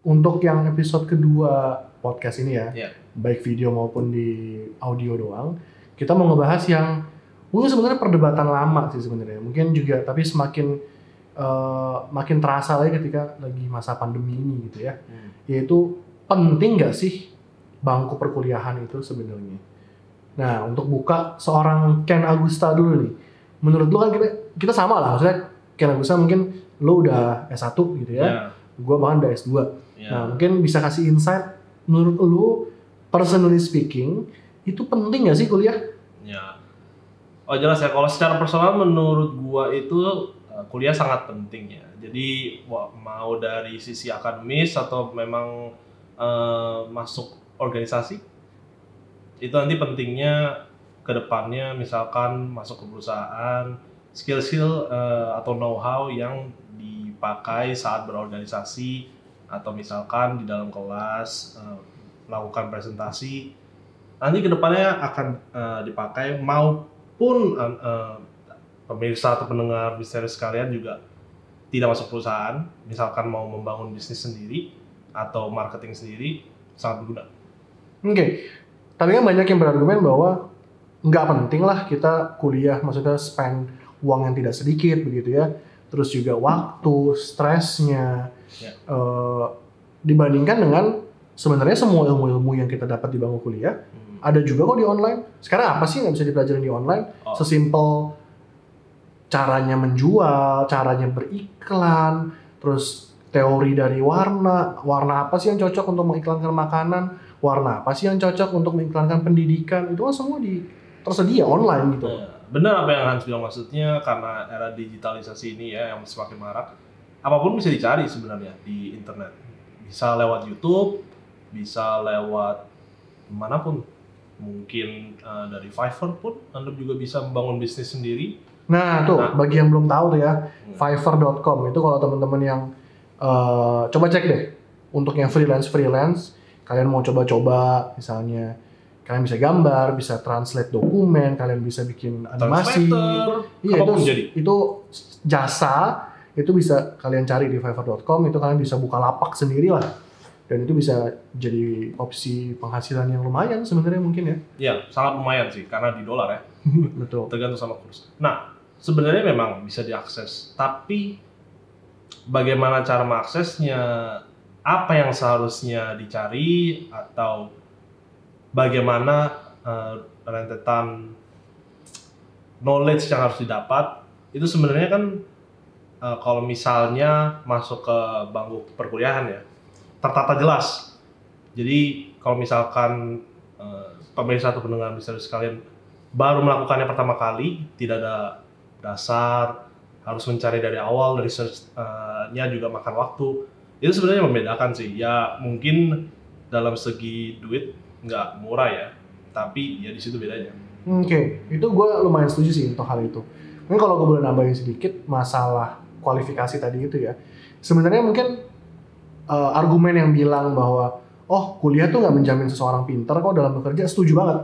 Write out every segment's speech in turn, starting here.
Untuk yang episode kedua podcast ini ya, Iya. baik video maupun di audio doang, kita mau ngebahas yang mungkin sebenarnya perdebatan lama sih sebenarnya. Mungkin juga tapi semakin eh, makin terasa lagi ketika lagi masa pandemi ini gitu ya. Yaitu penting nggak sih bangku perkuliahan itu sebenarnya? Nah, untuk buka seorang Ken Agusta dulu nih. Menurut lu kan kita kita sama lah, maksudnya Ken Agusta mungkin lu udah S1 gitu ya. Ya. Gua bahkan udah S2. Ya. Nah, mungkin bisa kasih insight menurut lu personally speaking itu penting nggak sih kuliah? Ya. Oh jelas ya, kalau secara personal menurut gua itu uh, kuliah sangat penting ya. Jadi mau dari sisi akademis atau memang uh, masuk organisasi itu nanti pentingnya ke depannya misalkan masuk ke perusahaan skill-skill uh, atau know-how yang dipakai saat berorganisasi atau misalkan di dalam kelas uh, melakukan presentasi nanti ke depannya akan eh, dipakai maupun eh, eh, pemirsa atau pendengar misteri sekalian juga tidak masuk perusahaan misalkan mau membangun bisnis sendiri atau marketing sendiri sangat berguna Oke, tapi kan banyak yang berargumen bahwa nggak penting lah kita kuliah, maksudnya spend uang yang tidak sedikit begitu ya. Terus juga waktu, stresnya, Ya. eh, dibandingkan dengan sebenarnya semua ilmu-ilmu yang kita dapat di bangku kuliah Hmm. ada juga kok di online. Sekarang apa sih yang bisa dipelajari di online? Oh. Sesimpel caranya menjual, caranya beriklan, terus teori dari warna, warna apa sih yang cocok untuk mengiklankan makanan, warna apa sih yang cocok untuk mengiklankan pendidikan, itu kan semua di tersedia online gitu. Ya, benar apa yang Hans bilang maksudnya karena era digitalisasi ini ya yang semakin marak apa pun bisa dicari sebenarnya di internet bisa lewat YouTube bisa lewat mana pun mungkin eh, dari Fiverr pun anda juga bisa membangun bisnis sendiri Nah tuh, Nah. bagi yang belum tahu tuh ya, Hmm. Fiverr.com itu kalau teman-teman yang eh, coba cek deh untuk yang freelance freelance, kalian mau coba-coba misalnya kalian bisa gambar, bisa translate dokumen, kalian bisa bikin animasi, iya itu jadi. itu jasa itu bisa kalian cari di Fiverr.com itu kalian bisa buka lapak sendiri lah dan itu bisa jadi opsi penghasilan yang lumayan sebenarnya mungkin ya. Ya sangat lumayan sih karena di dolar ya. Betul. Tergantung sama kurs. Nah, sebenarnya memang bisa diakses, tapi bagaimana cara mengaksesnya, apa yang seharusnya dicari, atau bagaimana eh, rentetan knowledge yang harus didapat, itu sebenarnya kan eh, kalau misalnya masuk ke bangku perkuliahan ya, tertata jelas. Jadi kalau misalkan eh, pemirsa atau pendengar bisa sekalian baru melakukannya pertama kali, tidak ada dasar, harus mencari dari awal, dari search-nya juga makan waktu. Itu sebenarnya membedakan sih. Ya mungkin dalam segi duit nggak murah ya, tapi ya di situ bedanya. Oke, itu gue lumayan setuju sih untuk hal itu. Mungkin kalau gue boleh nambahin sedikit masalah kualifikasi tadi itu ya. Sebenarnya mungkin eh, argumen yang bilang bahwa oh kuliah tuh nggak menjamin seseorang pintar kok dalam bekerja, setuju banget.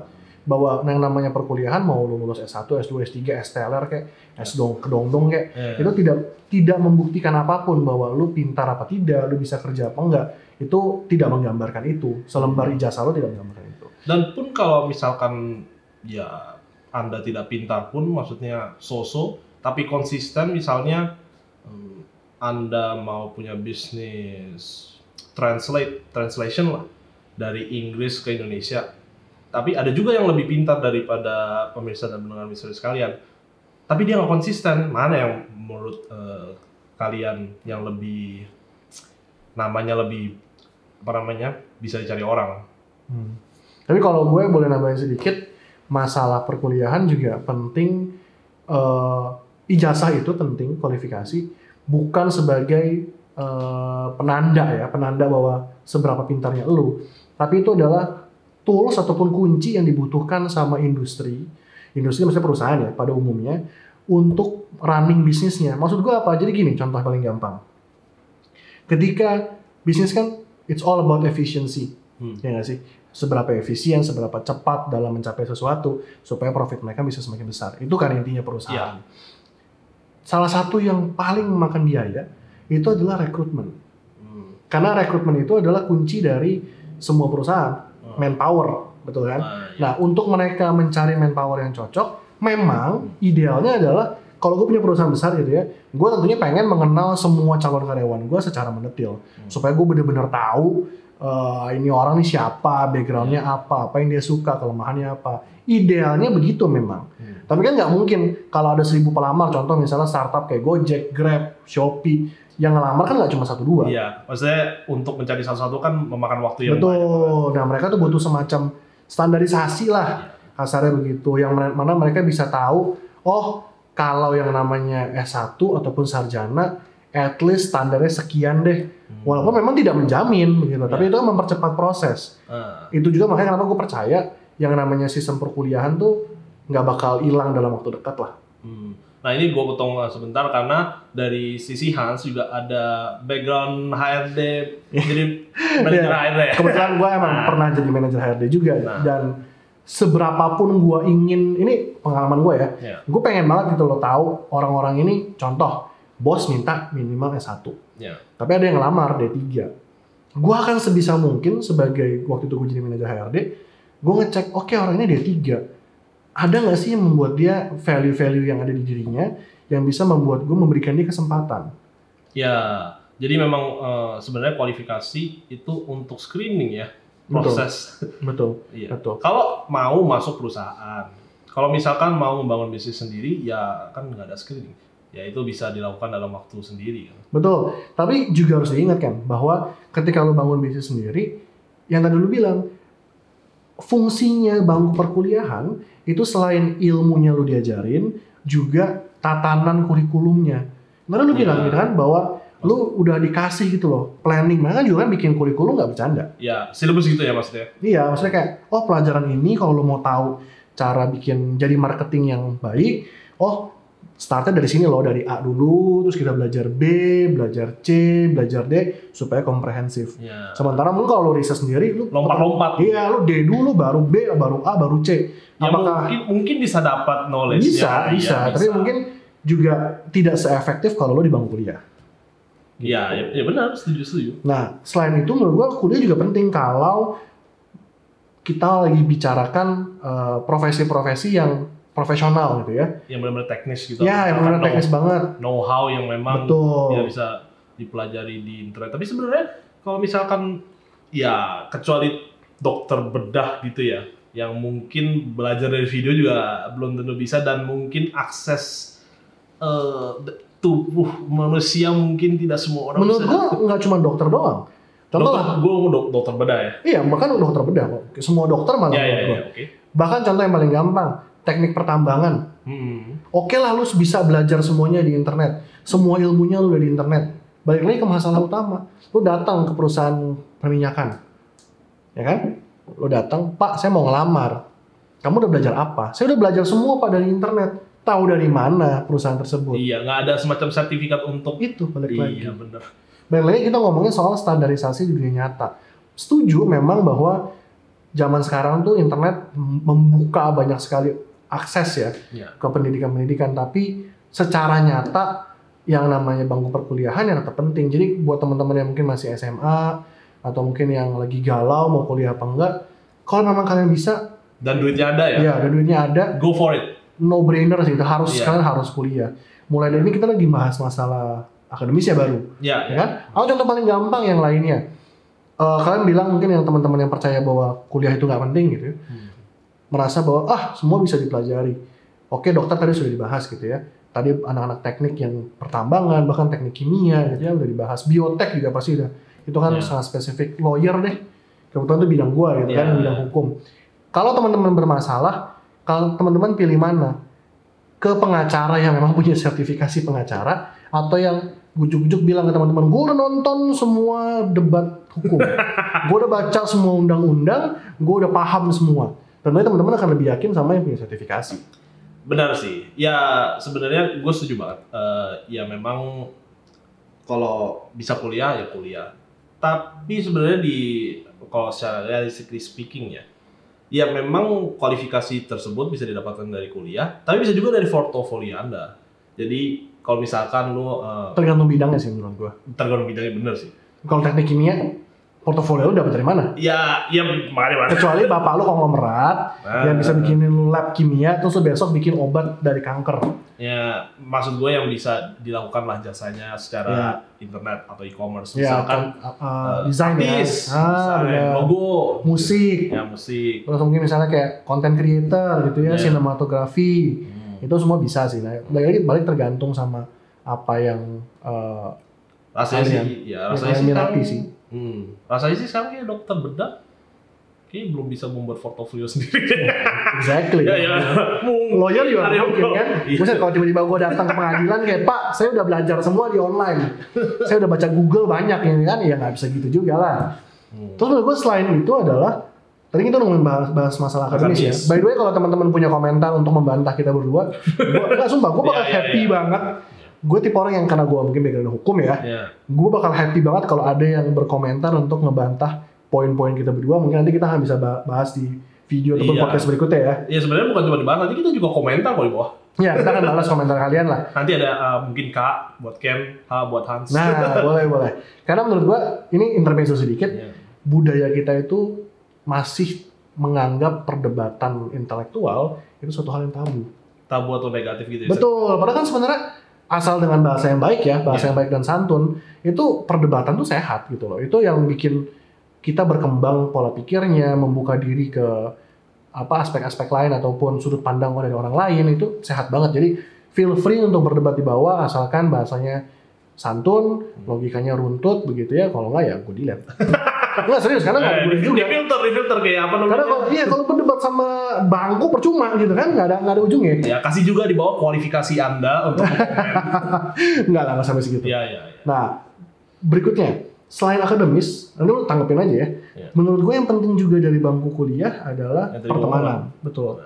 Bahwa yang namanya perkuliahan mau lu lulus S1, S2, S3, STLR kayak S dong kedongdong kayak Ya. itu tidak tidak membuktikan apa pun bahwa lu pintar apa tidak, lu bisa kerja apa enggak. Itu tidak menggambarkan itu. Selembar ijazah lu tidak menggambarkan itu. Dan pun kalau misalkan ya Anda tidak pintar pun maksudnya so-so tapi konsisten misalnya hmm, Anda mau punya bisnis translate translation lah dari Inggris ke Indonesia. Tapi ada juga yang lebih pintar daripada pemirsa dan pendengar misteri sekalian. Tapi dia nggak konsisten. Mana yang menurut eh, kalian yang lebih namanya lebih apa namanya bisa dicari orang? Hmm. Tapi kalau gue boleh nambahin sedikit, masalah perkuliahan juga penting. eh, ijazah itu penting, kualifikasi, bukan sebagai eh, penanda ya, penanda bahwa seberapa pintarnya lu. Tapi itu adalah tools ataupun kunci yang dibutuhkan sama industri, industri maksudnya perusahaan ya pada umumnya untuk running bisnisnya. Maksud gue apa? Jadi gini, contoh paling gampang. Ketika bisnis kan it's all about efficiency, Hmm. ya nggak sih? Seberapa efisien, seberapa cepat dalam mencapai sesuatu supaya profit mereka bisa semakin besar. Itu kan intinya perusahaan. Salah satu yang paling memakan biaya itu adalah rekrutmen. Hmm. Karena rekrutmen itu adalah kunci dari semua perusahaan. Manpower, betul kan? Nah, iya. Nah, untuk mereka mencari manpower yang cocok, memang idealnya adalah kalau gue punya perusahaan besar gitu ya, gue tentunya pengen mengenal semua calon karyawan gue secara mendetil, Hmm. supaya gue bener-bener tahu eh, ini orang nih siapa, backgroundnya apa, apa yang dia suka, kelemahannya apa. Idealnya begitu memang. Hmm. Tapi kan nggak mungkin kalau ada seribu pelamar, contoh misalnya startup kayak Gojek, Grab, Shopee, yang ngelamar kan nggak cuma satu dua. Iya, maksudnya untuk mencari satu-satu kan memakan waktu yang banyak. Betul. Nah mereka tuh butuh semacam standarisasi lah kasarnya begitu. Yang mana mereka bisa tahu, oh kalau yang namanya S1 ataupun sarjana, at least standarnya sekian deh. Hmm. Walaupun memang tidak menjamin gitu, tapi itu kan mempercepat proses. Ah, Itu juga makanya kenapa gue percaya yang namanya sistem perkuliahan tuh nggak bakal hilang dalam waktu dekat lah. hmm. Nah ini gue potong sebentar karena dari sisi Hans juga ada background HRD, jadi manajer Iya. HRD. Kebetulan gue emang pernah jadi manajer HRD juga Nah. dan seberapapun gue ingin ini pengalaman gue ya, Iya. gue pengen banget gitu lo tahu orang-orang ini contoh bos minta minimal S1 Ya. tapi ada yang ngelamar D3 gue akan sebisa mungkin sebagai waktu itu gue jadi manajer HRD gue ngecek oke orang ini D3 ada nggak sih yang membuat dia value-value yang ada di dirinya yang bisa membuat gue memberikan dia kesempatan Ya, jadi memang eh, sebenarnya kualifikasi itu untuk screening ya Betul. proses. betul Iya. betul Kalau mau masuk perusahaan, kalau misalkan mau membangun bisnis sendiri, ya kan nggak ada screening. Ya itu bisa dilakukan dalam waktu sendiri. Kan? Betul, tapi juga harus diingatkan bahwa ketika lo bangun bisnis sendiri, yang tadi lu bilang, fungsinya bangku perkuliahan itu selain ilmunya lu diajarin, juga tatanan kurikulumnya. Karena lu Iya. bilang gitu kan bahwa lu udah dikasih gitu loh planning, makanya juga kan bikin kurikulum nggak bercanda. Ya, silabus gitu ya maksudnya. Iya, maksudnya kayak, oh pelajaran ini kalau lo mau tahu cara bikin jadi marketing yang baik, oh startnya dari sini loh, dari A dulu, terus kita belajar B, belajar C, belajar D, supaya komprehensif. Ya. Sementara mungkin kalau lo riset sendiri, lu Lompat-lompat. Iya, lu D dulu, baru B, baru A, baru C. Ya Apakah mungkin mungkin bisa dapat knowledge bisa, bisa, tapi mungkin juga tidak seefektif kalau lo di bangku kuliah. Ya, ya, ya benar, setuju setuju. Nah, selain itu menurut gua kuliah juga penting kalau kita lagi bicarakan eh, profesi-profesi yang profesional gitu ya. Yang benar-benar teknis gitu. Ya, yang benar Know- teknis banget. Know-how yang memang Betul. tidak bisa dipelajari di internet. Tapi sebenarnya kalau misalkan ya kecuali dokter bedah gitu ya, yang mungkin belajar dari video juga belum tentu bisa dan mungkin akses d- tubuh manusia mungkin tidak semua orang Menurut bisa. gua nggak cuma dokter doang. Contoh dokter, lah, gue dok- dokter bedah ya. iya bahkan dokter bedah kok. Semua dokter malah Ya, ya, menurut gua. ya, oke. Bahkan contoh yang paling gampang, teknik pertambangan. Hmm. Oke lah lu bisa belajar semuanya di internet. Semua ilmunya lu udah di internet. Balik lagi ke masalah utama. Lu datang ke perusahaan perminyakan. Ya kan? Lu datang, Pak saya mau ngelamar. Kamu udah belajar apa? Saya udah belajar semua Pak dari internet. Tahu dari mana perusahaan tersebut. Iya, nggak ada semacam sertifikat untuk Itu balik lagi. Iya, bener. Balik lagi kita ngomongin soal standarisasi di dunia nyata. Setuju memang bahwa zaman sekarang tuh internet membuka banyak sekali akses ya Iya. ke pendidikan-pendidikan, tapi secara nyata yang namanya bangku perkuliahan yang tetap penting. Jadi buat teman-teman yang mungkin masih SMA atau mungkin yang lagi galau mau kuliah apa enggak, kalau memang kalian bisa, Dan duitnya ada ya. ya ada duitnya ada, Go for it. no brainer sih, itu harus Iya. kalian harus kuliah. Mulai dari ini kita lagi bahas masalah akademis ya baru. Ya, ya kan? Aku contoh paling gampang yang lainnya. Eh, kalian bilang mungkin yang teman-teman yang percaya bahwa kuliah itu nggak penting gitu, ya. Hmm. Merasa bahwa ah semua bisa dipelajari. Oke dokter tadi sudah dibahas gitu ya. Tadi anak-anak teknik yang pertambangan bahkan teknik kimia gitu ya udah dibahas. Biotek juga pasti udah. Itu kan Ya. sangat spesifik. Lawyer deh. Kebetulan itu bidang gua gitu Ya. kan bidang hukum. Kalau teman-teman bermasalah, kalau teman-teman pilih mana? Ke pengacara yang memang punya sertifikasi pengacara atau yang gujuk-gujuk bilang ke teman-teman, gue udah nonton semua debat hukum, gue udah baca semua undang-undang, gue udah paham semua. Tentunya teman-teman akan lebih yakin sama yang punya sertifikasi. Benar sih. Ya sebenarnya gue setuju banget. Eh, ya memang kalau bisa kuliah ya kuliah. Tapi sebenarnya di kalau secara realistically speaking ya, ya memang kualifikasi tersebut bisa didapatkan dari kuliah, tapi bisa juga dari portofolio Anda. Jadi kalau misalkan lu eh, Tergantung bidangnya sih menurut gue. tergantung bidangnya bener sih. Kalau teknik kimia, portofolio lu dapat dari mana? Ya, ya makanya mas. Kecuali bapak lu konglomerat Nah. yang bisa bikinin lu lab kimia, terus lu besok bikin obat dari kanker. Ya, maksud gue yang bisa dilakukan lah jasanya secara internet atau e-commerce. Ya, Misalkan kan, uh, desain ya. Ah, benar. logo, Musik. ya musik. Terus mungkin misalnya kayak content creator gitu ya, Iya. sinematografi. Hmm. Itu semua bisa sih. Nah, balik lagi balik tergantung sama apa yang uh, Rasanya sih, ya rasanya sih minati sih. Hmm. Rasanya sih sekarang kayak dokter bedah kayak belum bisa membuat portofolio sendiri. Exactly. ya, ya. Mungkin Lawyer juga mungkin kan. Iya. Maksudnya kalau tiba-tiba gue datang ke pengadilan kayak Pak, saya udah belajar semua di online. saya udah baca Google banyak ini kan, ya nggak bisa gitu juga lah. Hmm. Terus menurut gue selain itu adalah tadi kita ngomongin bahas, bahas masalah akademis ya. By the way kalau teman-teman punya komentar untuk membantah kita berdua, gue nggak sumpah gue bakal Iya, iya, happy iya. banget. Gue tipe orang yang karena gue mungkin background hukum ya, Ya. gue bakal happy banget kalau ada yang berkomentar untuk ngebantah poin-poin kita berdua. Mungkin nanti kita akan bisa ba- bahas di video ataupun Iya. podcast berikutnya ya. Ya sebenarnya bukan cuma dibahas, nanti kita juga komentar kok di bawah. Ya, kita akan balas komentar kalian lah. Nanti ada uh, mungkin K buat Ken, H buat Hans. Nah, boleh boleh. Karena menurut gua ini intermezzo sedikit, Ya. budaya kita itu masih menganggap perdebatan intelektual itu suatu hal yang tabu. tabu atau negatif gitu ya. Betul. Padahal kan sebenarnya asal dengan bahasa yang baik ya, bahasa Iya. yang baik dan santun, itu perdebatan tuh sehat gitu loh. Itu yang bikin kita berkembang pola pikirnya, membuka diri ke apa aspek-aspek lain ataupun sudut pandang dari orang lain itu sehat banget. Jadi feel free untuk berdebat di bawah asalkan bahasanya santun, logikanya runtut begitu ya. Kalau nggak ya gue delete. Enggak serius karena nggak Eh, boleh di, juga. di filter, di filter kayak apa namanya? Karena kalau iya kalau berdebat sama bangku percuma gitu kan nggak ada nggak ada ujungnya. Ya kasih juga di bawah kualifikasi Anda untuk komen. Nggak lah nggak sampai segitu. Iya, iya, iya. Nah, berikutnya, selain akademis, nanti lu tanggepin aja ya. Iya. Menurut gue yang penting juga dari bangku kuliah adalah tadi pertemanan. Betul.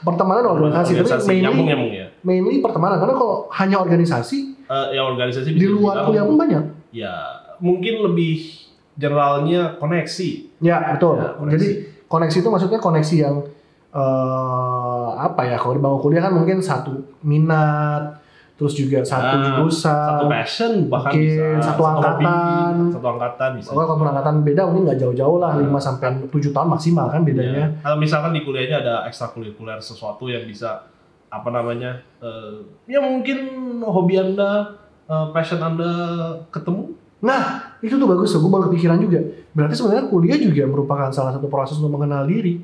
pertemanan organisasi, Organisasi, tapi nyambung mainly, nyambung ya. mainly pertemanan. Karena kalau hanya organisasi, Eh, yang organisasi di luar kuliah pun banyak. Ya, mungkin lebih generalnya koneksi. Ya, betul. Ya, koneksi. Jadi, koneksi itu maksudnya koneksi yang eh apa ya, kalau di bangku kuliah kan mungkin satu minat, terus juga satu Ah, jurusan, Satu passion bahkan mungkin bisa. satu angkatan. satu angkatan bisa. Kalau kalau angkatan beda mungkin nggak jauh-jauh lah 5 sampai 7 tahun maksimal kan bedanya. Ya. Atau misalkan di kuliahnya ada ekstrakurikuler sesuatu yang bisa apa namanya? eh, ya mungkin hobi Anda, eh, passion Anda ketemu. Nah, itu tuh bagus tuh, gue baru kepikiran juga. Berarti sebenarnya kuliah juga merupakan salah satu proses untuk mengenal diri.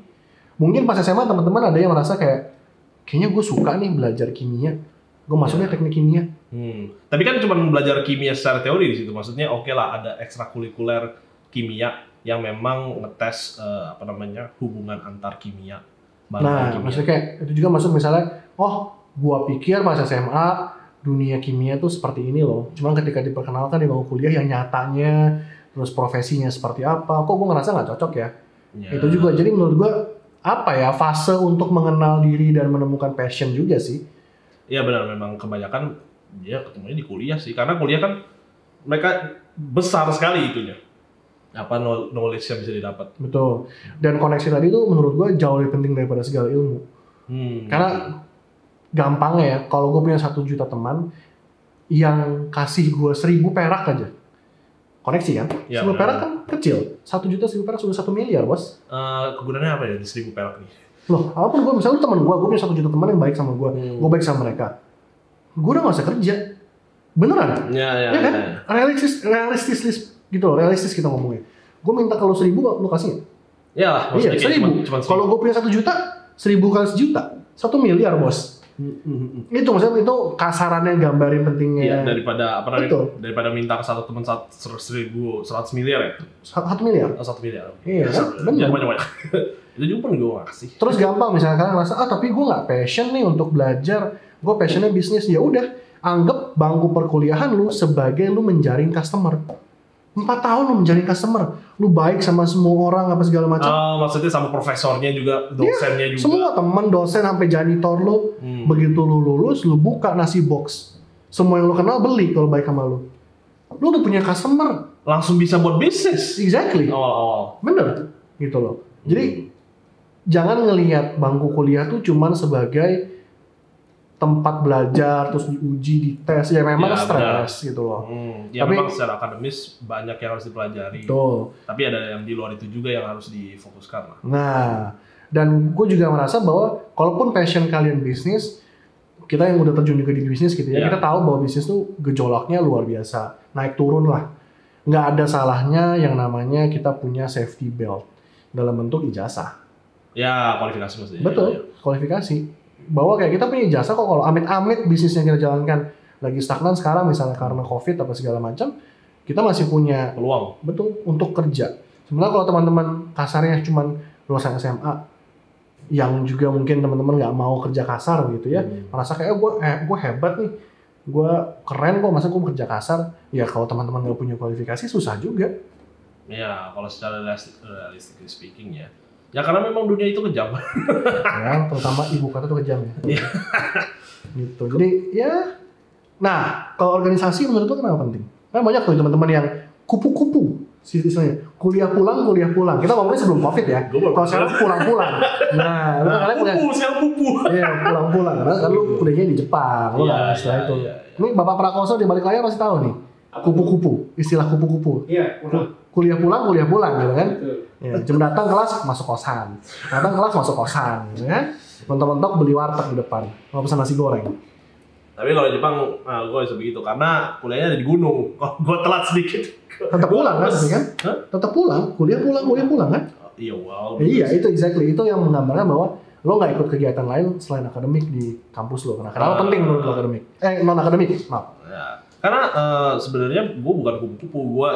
Mungkin pas SMA teman-teman ada yang merasa kayak, kayaknya gue suka nih belajar kimia. Gue masuknya teknik kimia. Hmm. Tapi kan cuma belajar kimia secara teori di situ. Maksudnya oke lah ada ekstrakurikuler kimia yang memang ngetes eh, apa namanya hubungan antar kimia. bahan Nah, kimia. maksudnya kayak itu juga masuk misalnya, oh gue pikir pas SMA dunia kimia tuh seperti ini loh. Cuman ketika diperkenalkan di bangku kuliah yang nyatanya, terus profesinya seperti apa, kok gue ngerasa nggak cocok ya. Ya. itu juga jadi menurut gua apa ya fase untuk mengenal diri dan menemukan passion juga sih Iya benar memang kebanyakan dia ketemunya di kuliah sih karena kuliah kan mereka besar sekali itunya apa know- knowledge yang bisa didapat. betul dan koneksi tadi tuh menurut gua jauh lebih penting daripada segala ilmu Hmm. karena gampangnya ya kalau gue punya satu juta teman yang kasih gua seribu perak aja koneksi kan Ya, seribu perak kan kecil satu juta seribu perak sudah satu miliar bos Eh, kegunaannya apa ya di seribu perak nih? loh apa pun gua misalnya teman gua gua punya satu juta teman yang baik sama gua Hmm. gua baik sama mereka gua udah gak usah kerja beneran Ya ya. Iya kan? ya. realistis realistis list gitu loh realistis kita ngomongnya gue minta kalau seribu lu kasih? Ya lah, iya seribu kalau gue punya satu juta seribu kali sejuta satu miliar bos Hmm, hmm, hmm. itu maksudnya itu kasarannya gambarin pentingnya Iya daripada apa namanya? Daripada minta ke satu teman seribu seratus miliar ya? satu miliar Oh, satu miliar. Iya, benar. Jangan banyak-banyak. Itu juga pun gue kasih. terus gampang misalnya kalian ngerasa ah tapi gue nggak passion nih untuk belajar gue passionnya bisnis ya udah anggap bangku perkuliahan lu sebagai lu menjaring customer empat tahun lu menjaring customer lu baik sama semua orang apa segala macam Oh, maksudnya sama profesornya juga, dosennya juga. Iya, semua teman dosen sampai janitor lu Hmm. begitu lu lulus lu buka nasi box semua yang lu kenal beli kalau baik sama lu lu udah punya customer Langsung bisa buat bisnis. exactly Awal-awal. bener gitu loh jadi Hmm. jangan ngelihat bangku kuliah tuh cuman sebagai tempat belajar terus diuji dites ya memang Ya, stres gitu loh Hmm, ya Tapi- memang secara akademis banyak yang harus dipelajari. betul Tapi ada yang di luar itu juga yang harus difokuskan lah. Nah, dan gue juga merasa bahwa kalaupun passion kalian bisnis, kita yang udah terjun juga di bisnis gitu ya, Iya. kita tahu bahwa bisnis tuh gejolaknya luar biasa, naik turun lah. Nggak ada salahnya yang namanya kita punya safety belt dalam bentuk ijazah. Ya kualifikasi maksudnya. Betul, Ya, kualifikasi. Bahwa kayak kita punya ijazah kok kalau amit-amit bisnis yang kita jalankan lagi stagnan sekarang misalnya karena covid apa segala macam, kita masih punya ya. Peluang. betul untuk kerja. Sebenarnya kalau teman-teman kasarnya cuman lulusan SMA yang juga mungkin teman-teman nggak mau kerja kasar gitu ya, Hmm. merasa kayak gue eh, gue hebat nih, gue keren kok masa gue kerja kasar. Ya kalau teman-teman nggak punya kualifikasi susah juga. Ya kalau secara realistic, realistically speaking ya. Ya karena memang dunia itu kejam. ya, terutama ibu kota tuh kejam ya. Iya. gitu. Jadi ya, nah kalau organisasi menurut lo kenapa penting? Kan banyak tuh teman-teman yang kupu-kupu sih istilahnya kuliah pulang kuliah pulang kita ngomongnya sebelum covid ya kalau sekarang pulang pulang nah lu kalian kuliah Pupu, siapa pupu? Iya pulang pulang karena kan lu kuliahnya di Jepang lu Iya, nggak istilah iya, itu ini bapak Prakoso di balik layar pasti tahu nih kupu-kupu istilah kupu-kupu Iya, pulang. Kuliah pulang kuliah pulang gitu kan. Ya, jam datang kelas masuk kosan. Datang kelas masuk kosan gitu kan. Mentok-mentok beli warteg di depan. Mau pesan nasi goreng. Tapi kalau di Jepang, nah, gue bisa begitu. Karena kuliahnya ada di gunung. Kalau gue telat sedikit, tetap pulang kan kan? Tetap pulang kuliah pulang kuliah pulang kan? Iya wow. Ya, iya itu exactly. Itu yang menggambarkan bahwa lo nggak ikut kegiatan lain selain akademik di kampus lo. Karena kenapa Ah. penting menurut lo akademik? Eh non akademik maaf. Ya. Karena eh, sebenarnya gue bukan kupu-kupu, gue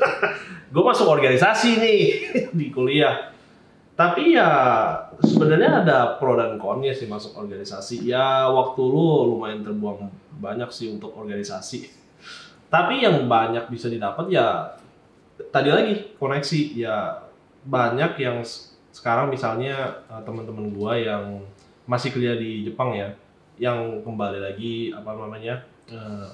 gue masuk organisasi nih di kuliah. Tapi ya sebenarnya ada pro dan konnya sih masuk organisasi. Ya waktu lu lumayan terbuang banyak sih untuk organisasi. Tapi yang banyak bisa didapat ya tadi lagi koneksi ya banyak yang sekarang misalnya eh, teman-teman gua yang masih kerja di Jepang ya yang kembali lagi apa namanya eh,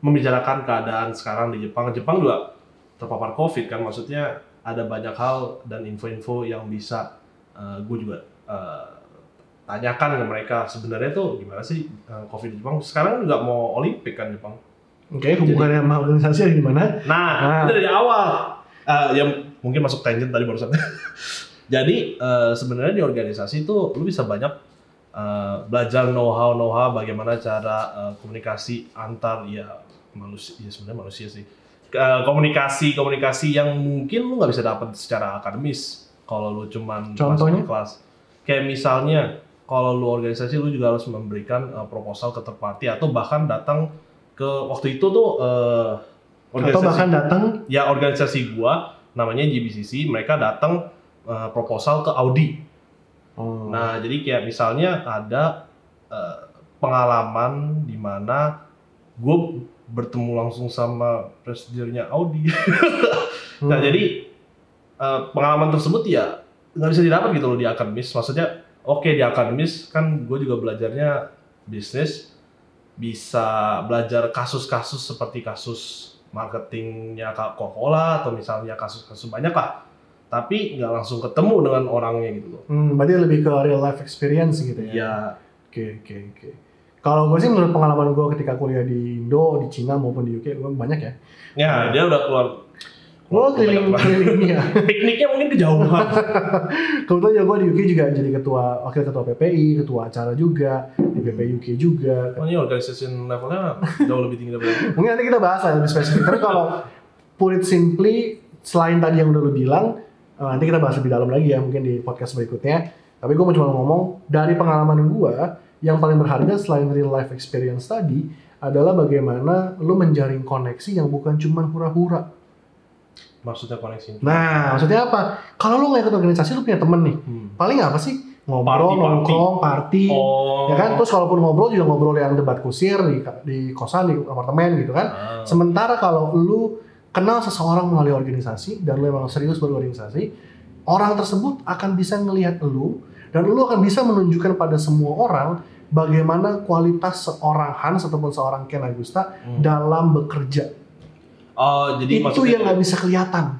membicarakan keadaan sekarang di Jepang. Jepang juga terpapar COVID kan, maksudnya ada banyak hal dan info-info yang bisa gue juga eh, tanyakan ke mereka sebenarnya tuh gimana sih eh, COVID di Jepang. Sekarang juga mau Olimpik kan Jepang. oke hubungannya sama organisasi ada di mana Nah, Ah. itu dari awal. Eh, yang mungkin masuk tangent tadi barusan. Jadi eh, sebenarnya di organisasi itu lu bisa banyak eh, belajar know-how know-how bagaimana cara eh, komunikasi antar ya manusia ya sebenarnya manusia sih. Komunikasi komunikasi yang mungkin lu nggak bisa dapat secara akademis kalau lu cuman masuk Contohnya? ke kelas. Kayak misalnya kalau lu organisasi lu juga harus memberikan eh, proposal ke third party atau bahkan datang ke waktu itu tuh eh, atau bahkan datang ya organisasi gua namanya GBCC mereka datang uh, proposal ke Audi oh, nah jadi kayak misalnya ada uh, pengalaman di mana gue bertemu langsung sama presidennya Audi. Nah hmm. jadi uh, pengalaman tersebut ya nggak bisa didapat gitu loh di akademis. Maksudnya oke di akademis kan gue juga belajarnya bisnis bisa belajar kasus-kasus seperti kasus marketingnya Coca-Cola atau misalnya kasus-kasus banyak lah. Tapi nggak langsung ketemu dengan orangnya gitu loh. Hmm, berarti lebih ke real life experience gitu ya? Ya Oke, oke, oke. Kalau gue sih menurut pengalaman gue ketika kuliah di Indo, di Cina maupun di UK, gue banyak ya. ya dia udah keluar Gue keliling keliling ya. pikniknya mungkin kejauhan Kebetulan ya gue di UK juga jadi ketua wakil ketua PPI, ketua acara juga di PPI UK juga. Oh, ini organisasi levelnya jauh lebih tinggi daripada. Mungkin nanti kita bahas lah lebih spesifik. Tapi kalau put it simply, selain tadi yang udah lu bilang, eh, nanti kita bahas lebih dalam lagi ya mungkin di podcast berikutnya. Tapi gue mau cuma ngomong dari pengalaman gue, yang paling berharga selain real life experience tadi adalah bagaimana lu menjaring koneksi yang bukan cuma hura-hura. maksudnya koneksi Nah, maksudnya apa? Kalau lu nggak ikut organisasi, lu punya temen nih. Hmm. Paling apa sih? Ngobrol, Party, party. nongkrong, party. oh Ya kan? Terus kalaupun ngobrol juga ngobrol yang debat kusir di, di kosan, di apartemen gitu kan. Ah. Sementara kalau lu kenal seseorang melalui organisasi dan lu emang serius berorganisasi, orang tersebut akan bisa ngelihat lu dan lu akan bisa menunjukkan pada semua orang bagaimana kualitas seorang Hans ataupun seorang Ken Agusta Hmm. dalam bekerja. oh jadi Itu yang nggak bisa kelihatan.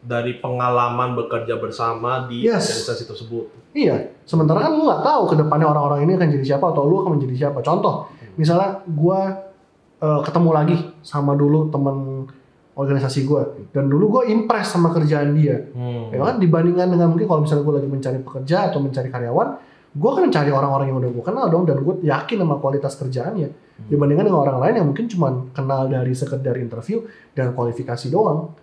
dari pengalaman bekerja bersama di Yes. organisasi tersebut. Iya, sementara kan lu nggak tahu ke depannya orang-orang ini akan jadi siapa atau lu akan menjadi siapa. Contoh, misalnya gua eh, ketemu lagi sama dulu temen organisasi gua dan dulu gua impress sama kerjaan dia. Hmm. Ya kan dibandingkan dengan mungkin kalau misalnya gua lagi mencari pekerja atau mencari karyawan, gua kan mencari orang-orang yang udah gua kenal dong dan gue yakin sama kualitas kerjaannya. Dibandingkan dengan orang lain yang mungkin cuma kenal dari sekedar interview dan kualifikasi doang.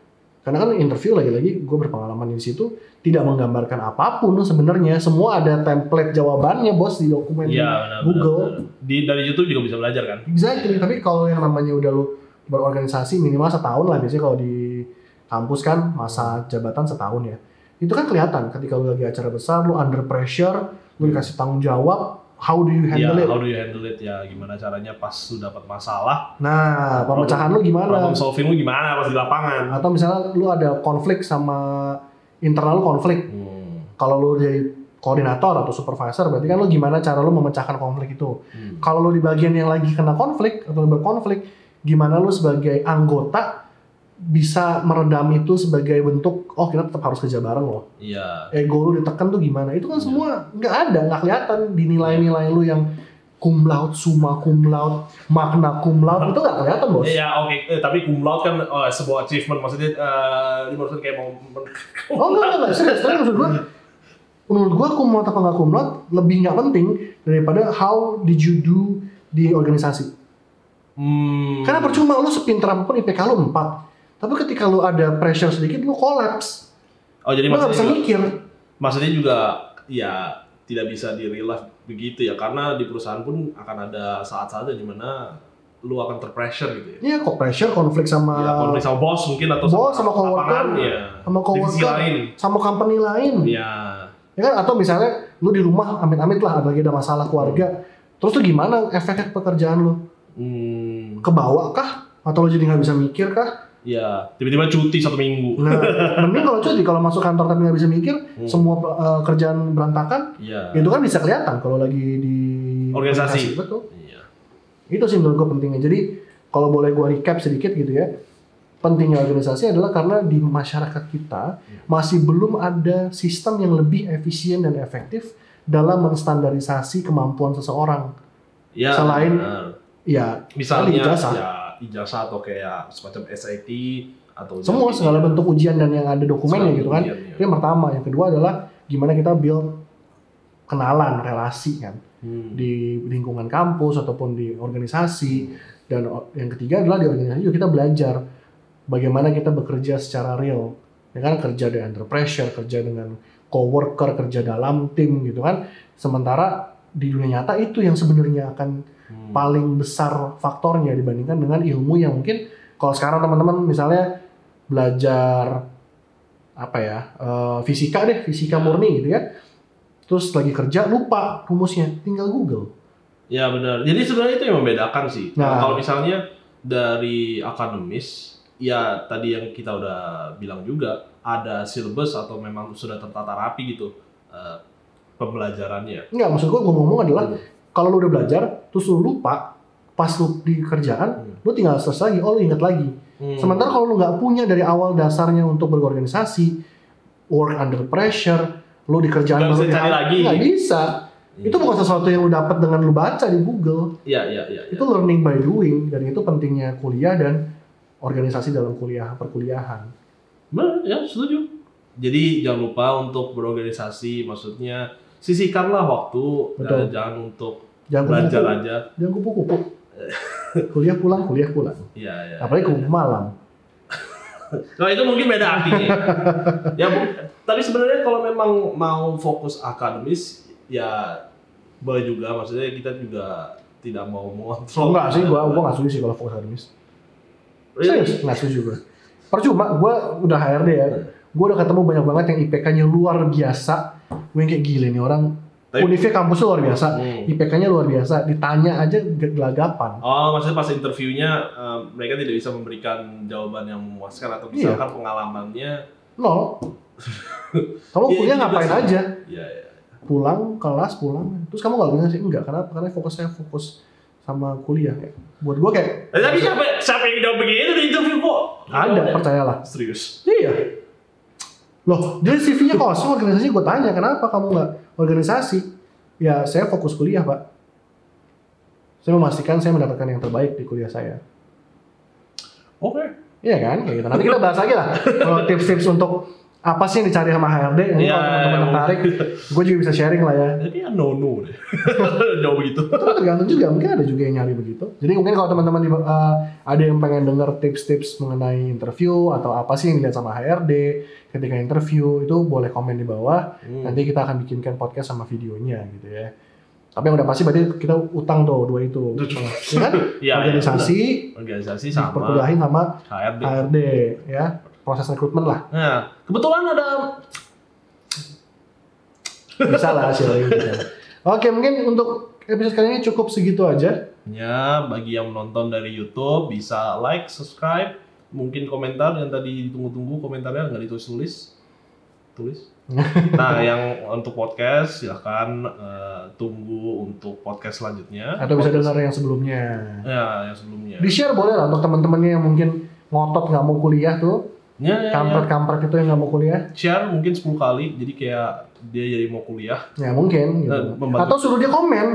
Karena kan interview lagi-lagi gue berpengalaman di situ tidak menggambarkan apa pun sebenarnya semua ada template jawabannya bos di dokumen Iya, benar, Google. benar, benar. Di dari YouTube juga bisa belajar kan? Exactly. Tapi kalau yang namanya udah lu berorganisasi minimal setahun lah biasanya kalau di kampus kan masa jabatan setahun ya. Itu kan kelihatan ketika lu lagi acara besar, lu under pressure, lu dikasih tanggung jawab, how do you Ya, handle it? how do you handle it ya? Gimana caranya pas lu dapat masalah? Nah, pemecahan lu gimana? Problem solving lu gimana pas di lapangan? Atau misalnya lu ada konflik sama internal lu konflik. Hmm. Kalau lu jadi koordinator atau supervisor, berarti kan lu gimana cara lu memecahkan konflik itu. Hmm. Kalau lu di bagian yang lagi kena konflik atau berkonflik, gimana lu sebagai anggota bisa meredam itu sebagai bentuk oh kita tetap harus kerja bareng loh. Iya. Ego lu ditekan tuh gimana? Itu kan Iya. semua nggak ada, nggak kelihatan di nilai-nilai lu yang cum laude, summa cum laude, makna cum laude itu nggak kelihatan bos. Iya oke, Eh, tapi cum laude kan oh, sebuah achievement maksudnya eh ini maksudnya kayak mau Oh enggak enggak, enggak. serius, tapi maksud gua menurut gua cum laude apa nggak cum laude lebih nggak penting daripada how did you do di organisasi. Hmm. Karena percuma lu sepintar apa pun IPK lu 4. Tapi ketika lu ada pressure sedikit lu collapse. Oh jadi Lu bisa maksudnya juga, mikir. maksudnya juga ya tidak bisa di real life begitu ya karena di perusahaan pun akan ada saat-saatnya di mana lu akan terpressure gitu ya. Iya kok pressure konflik sama Ya, konflik sama bos mungkin atau Bos sama coworker. lapangan, ya. sama coworker lain. sama company lain. Ya. Ya kan atau misalnya lu di rumah amit-amit lah ada lagi ada masalah keluarga. Terus tuh gimana efek pekerjaan lu? Hmm. Kebawa kah? Atau lu jadi nggak bisa mikir kah? Ya, tiba-tiba cuti satu minggu. Nah, mending kalau cuti kalau masuk kantor tapi nggak bisa mikir, Hmm. semua uh, kerjaan berantakan, Iya. itu kan bisa kelihatan kalau lagi di Organisasi. Betul. Iya. Itu sih menurut gue pentingnya. Jadi kalau boleh gue recap sedikit gitu ya, pentingnya organisasi adalah karena di masyarakat kita masih belum ada sistem yang lebih efisien dan efektif dalam menstandarisasi kemampuan seseorang. Ya, Selain- benar. Ya, misalnya ijazah. ya ijazah atau kayak semacam SAT atau semua jadi- segala bentuk ujian dan yang ada dokumennya gitu kan. ujian, Itu ya. yang pertama. Yang kedua adalah gimana kita build kenalan, relasi kan Hmm. di lingkungan kampus ataupun di organisasi. Dan o- yang ketiga adalah di organisasi juga kita belajar bagaimana kita bekerja secara real. Ya kan kerja dengan under pressure, kerja dengan coworker, kerja dalam tim gitu kan. Sementara di dunia nyata itu yang sebenarnya akan Hmm. paling besar faktornya dibandingkan dengan ilmu yang mungkin kalau sekarang teman-teman misalnya belajar apa ya eh, fisika deh fisika murni gitu ya terus lagi kerja lupa rumusnya tinggal Google Ya benar. Jadi sebenarnya itu yang membedakan sih. Nah. Kalau misalnya dari akademis, ya tadi yang kita udah bilang juga ada syllabus atau memang sudah tertata rapi gitu eh, pembelajarannya. Enggak, maksud gua gua ngomong adalah Hmm. Kalau lu udah belajar terus lu lupa pas lu di kerjaan Hmm. lu tinggal search lagi oh lu ingat lagi Hmm. sementara kalau lu nggak punya dari awal dasarnya untuk berorganisasi work under pressure lu di kerjaan Nggak bisa baru cari lagi. nggak bisa Hmm. itu bukan sesuatu yang lu dapat dengan lu baca di Google Iya iya iya. iya. itu learning by doing dan itu pentingnya kuliah dan organisasi dalam kuliah perkuliahan Benar, ya setuju. Jadi jangan lupa untuk berorganisasi, maksudnya sisihkanlah waktu, Betul. eh, jangan untuk jangan belajar kupu-kupu aja. jangan kupu-kupu kuliah pulang kuliah pulang Iya iya. apalagi kupu malam Nah itu mungkin beda artinya. ya, tapi sebenarnya kalau memang mau fokus akademis, ya boleh juga. Maksudnya kita juga tidak mau mengontrol. enggak sih gua gua nggak setuju sih kalau fokus akademis Really? serius nggak setuju gua percuma gua udah HRD ya gua udah ketemu banyak banget yang IPK-nya luar biasa gue kayak gile nih orang Tapi- Univnya kampusnya luar biasa Hmm. IPK-nya luar biasa ditanya aja gelagapan Oh, maksudnya pas interviewnya eh, mereka tidak bisa memberikan jawaban yang memuaskan atau Iya. misalkan pengalamannya. nol kamu Iya, kuliah juga ngapain sih. aja Ya, ya. pulang kelas pulang terus kamu nggak sih enggak karena karena fokus saya fokus sama kuliah kayak buat gua kayak tapi siapa siapa yang udah begitu di interview kok? ada percayalah Serius. iya Loh, jadi CV-nya kosong organisasi gue tanya kenapa kamu nggak organisasi? Ya saya fokus kuliah pak. Saya memastikan saya mendapatkan yang terbaik di kuliah saya. Oke. Iya kan, kayak gitu. Nanti kita bahas lagi lah. Kalau tips-tips untuk apa sih yang dicari sama HRD? Ini Iya, kalau teman-teman iya, tertarik, gue juga bisa sharing lah ya. Jadi ya no no deh. Jauh begitu. Itu tergantung juga, mungkin ada juga yang nyari begitu. Jadi mungkin kalau teman-teman uh, ada yang pengen denger tips-tips mengenai interview atau apa sih yang dilihat sama HRD ketika interview itu boleh komen di bawah. Hmm. Nanti kita akan bikinkan podcast sama videonya gitu ya. Tapi yang udah pasti berarti kita utang tuh dua itu. Ya kan? Iya, Organisasi, iya, organisasi sama perkuliahin sama HRD. HRD ya. Proses rekrutmen lah. Nah, kebetulan ada Bisa lah sharing gitu. Oke, mungkin untuk episode kali ini cukup segitu aja. ya bagi yang menonton dari YouTube bisa like, subscribe, mungkin komentar yang tadi ditunggu-tunggu komentarnya nggak ditulis-tulis. Tulis. Nah, yang untuk podcast silahkan eh, tunggu untuk podcast selanjutnya. Atau bisa Podcast- dengar yang sebelumnya. Ya, yang sebelumnya. Di share boleh lah untuk teman-temannya yang mungkin ngotot nggak mau kuliah tuh. Ya, ya, ya. Kampret-kampret itu yang nggak mau kuliah. Share mungkin 10 kali, jadi kayak dia jadi mau kuliah. Ya mungkin gitu. Nah, membantu. Atau suruh dia komen.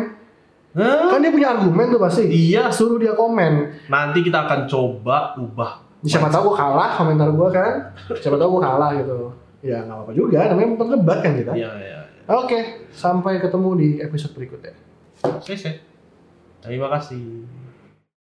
Nah, Kan dia punya argumen tuh pasti. iya, Suruh dia komen. nanti kita akan coba ubah. Siapa tahu gue kalah komentar gue kan. Siapa tahu gue kalah gitu. Ya nggak apa-apa juga, namanya berdebat kan kita. Iya, iya. Oke, sampai ketemu di episode berikutnya. Oke, Terima kasih.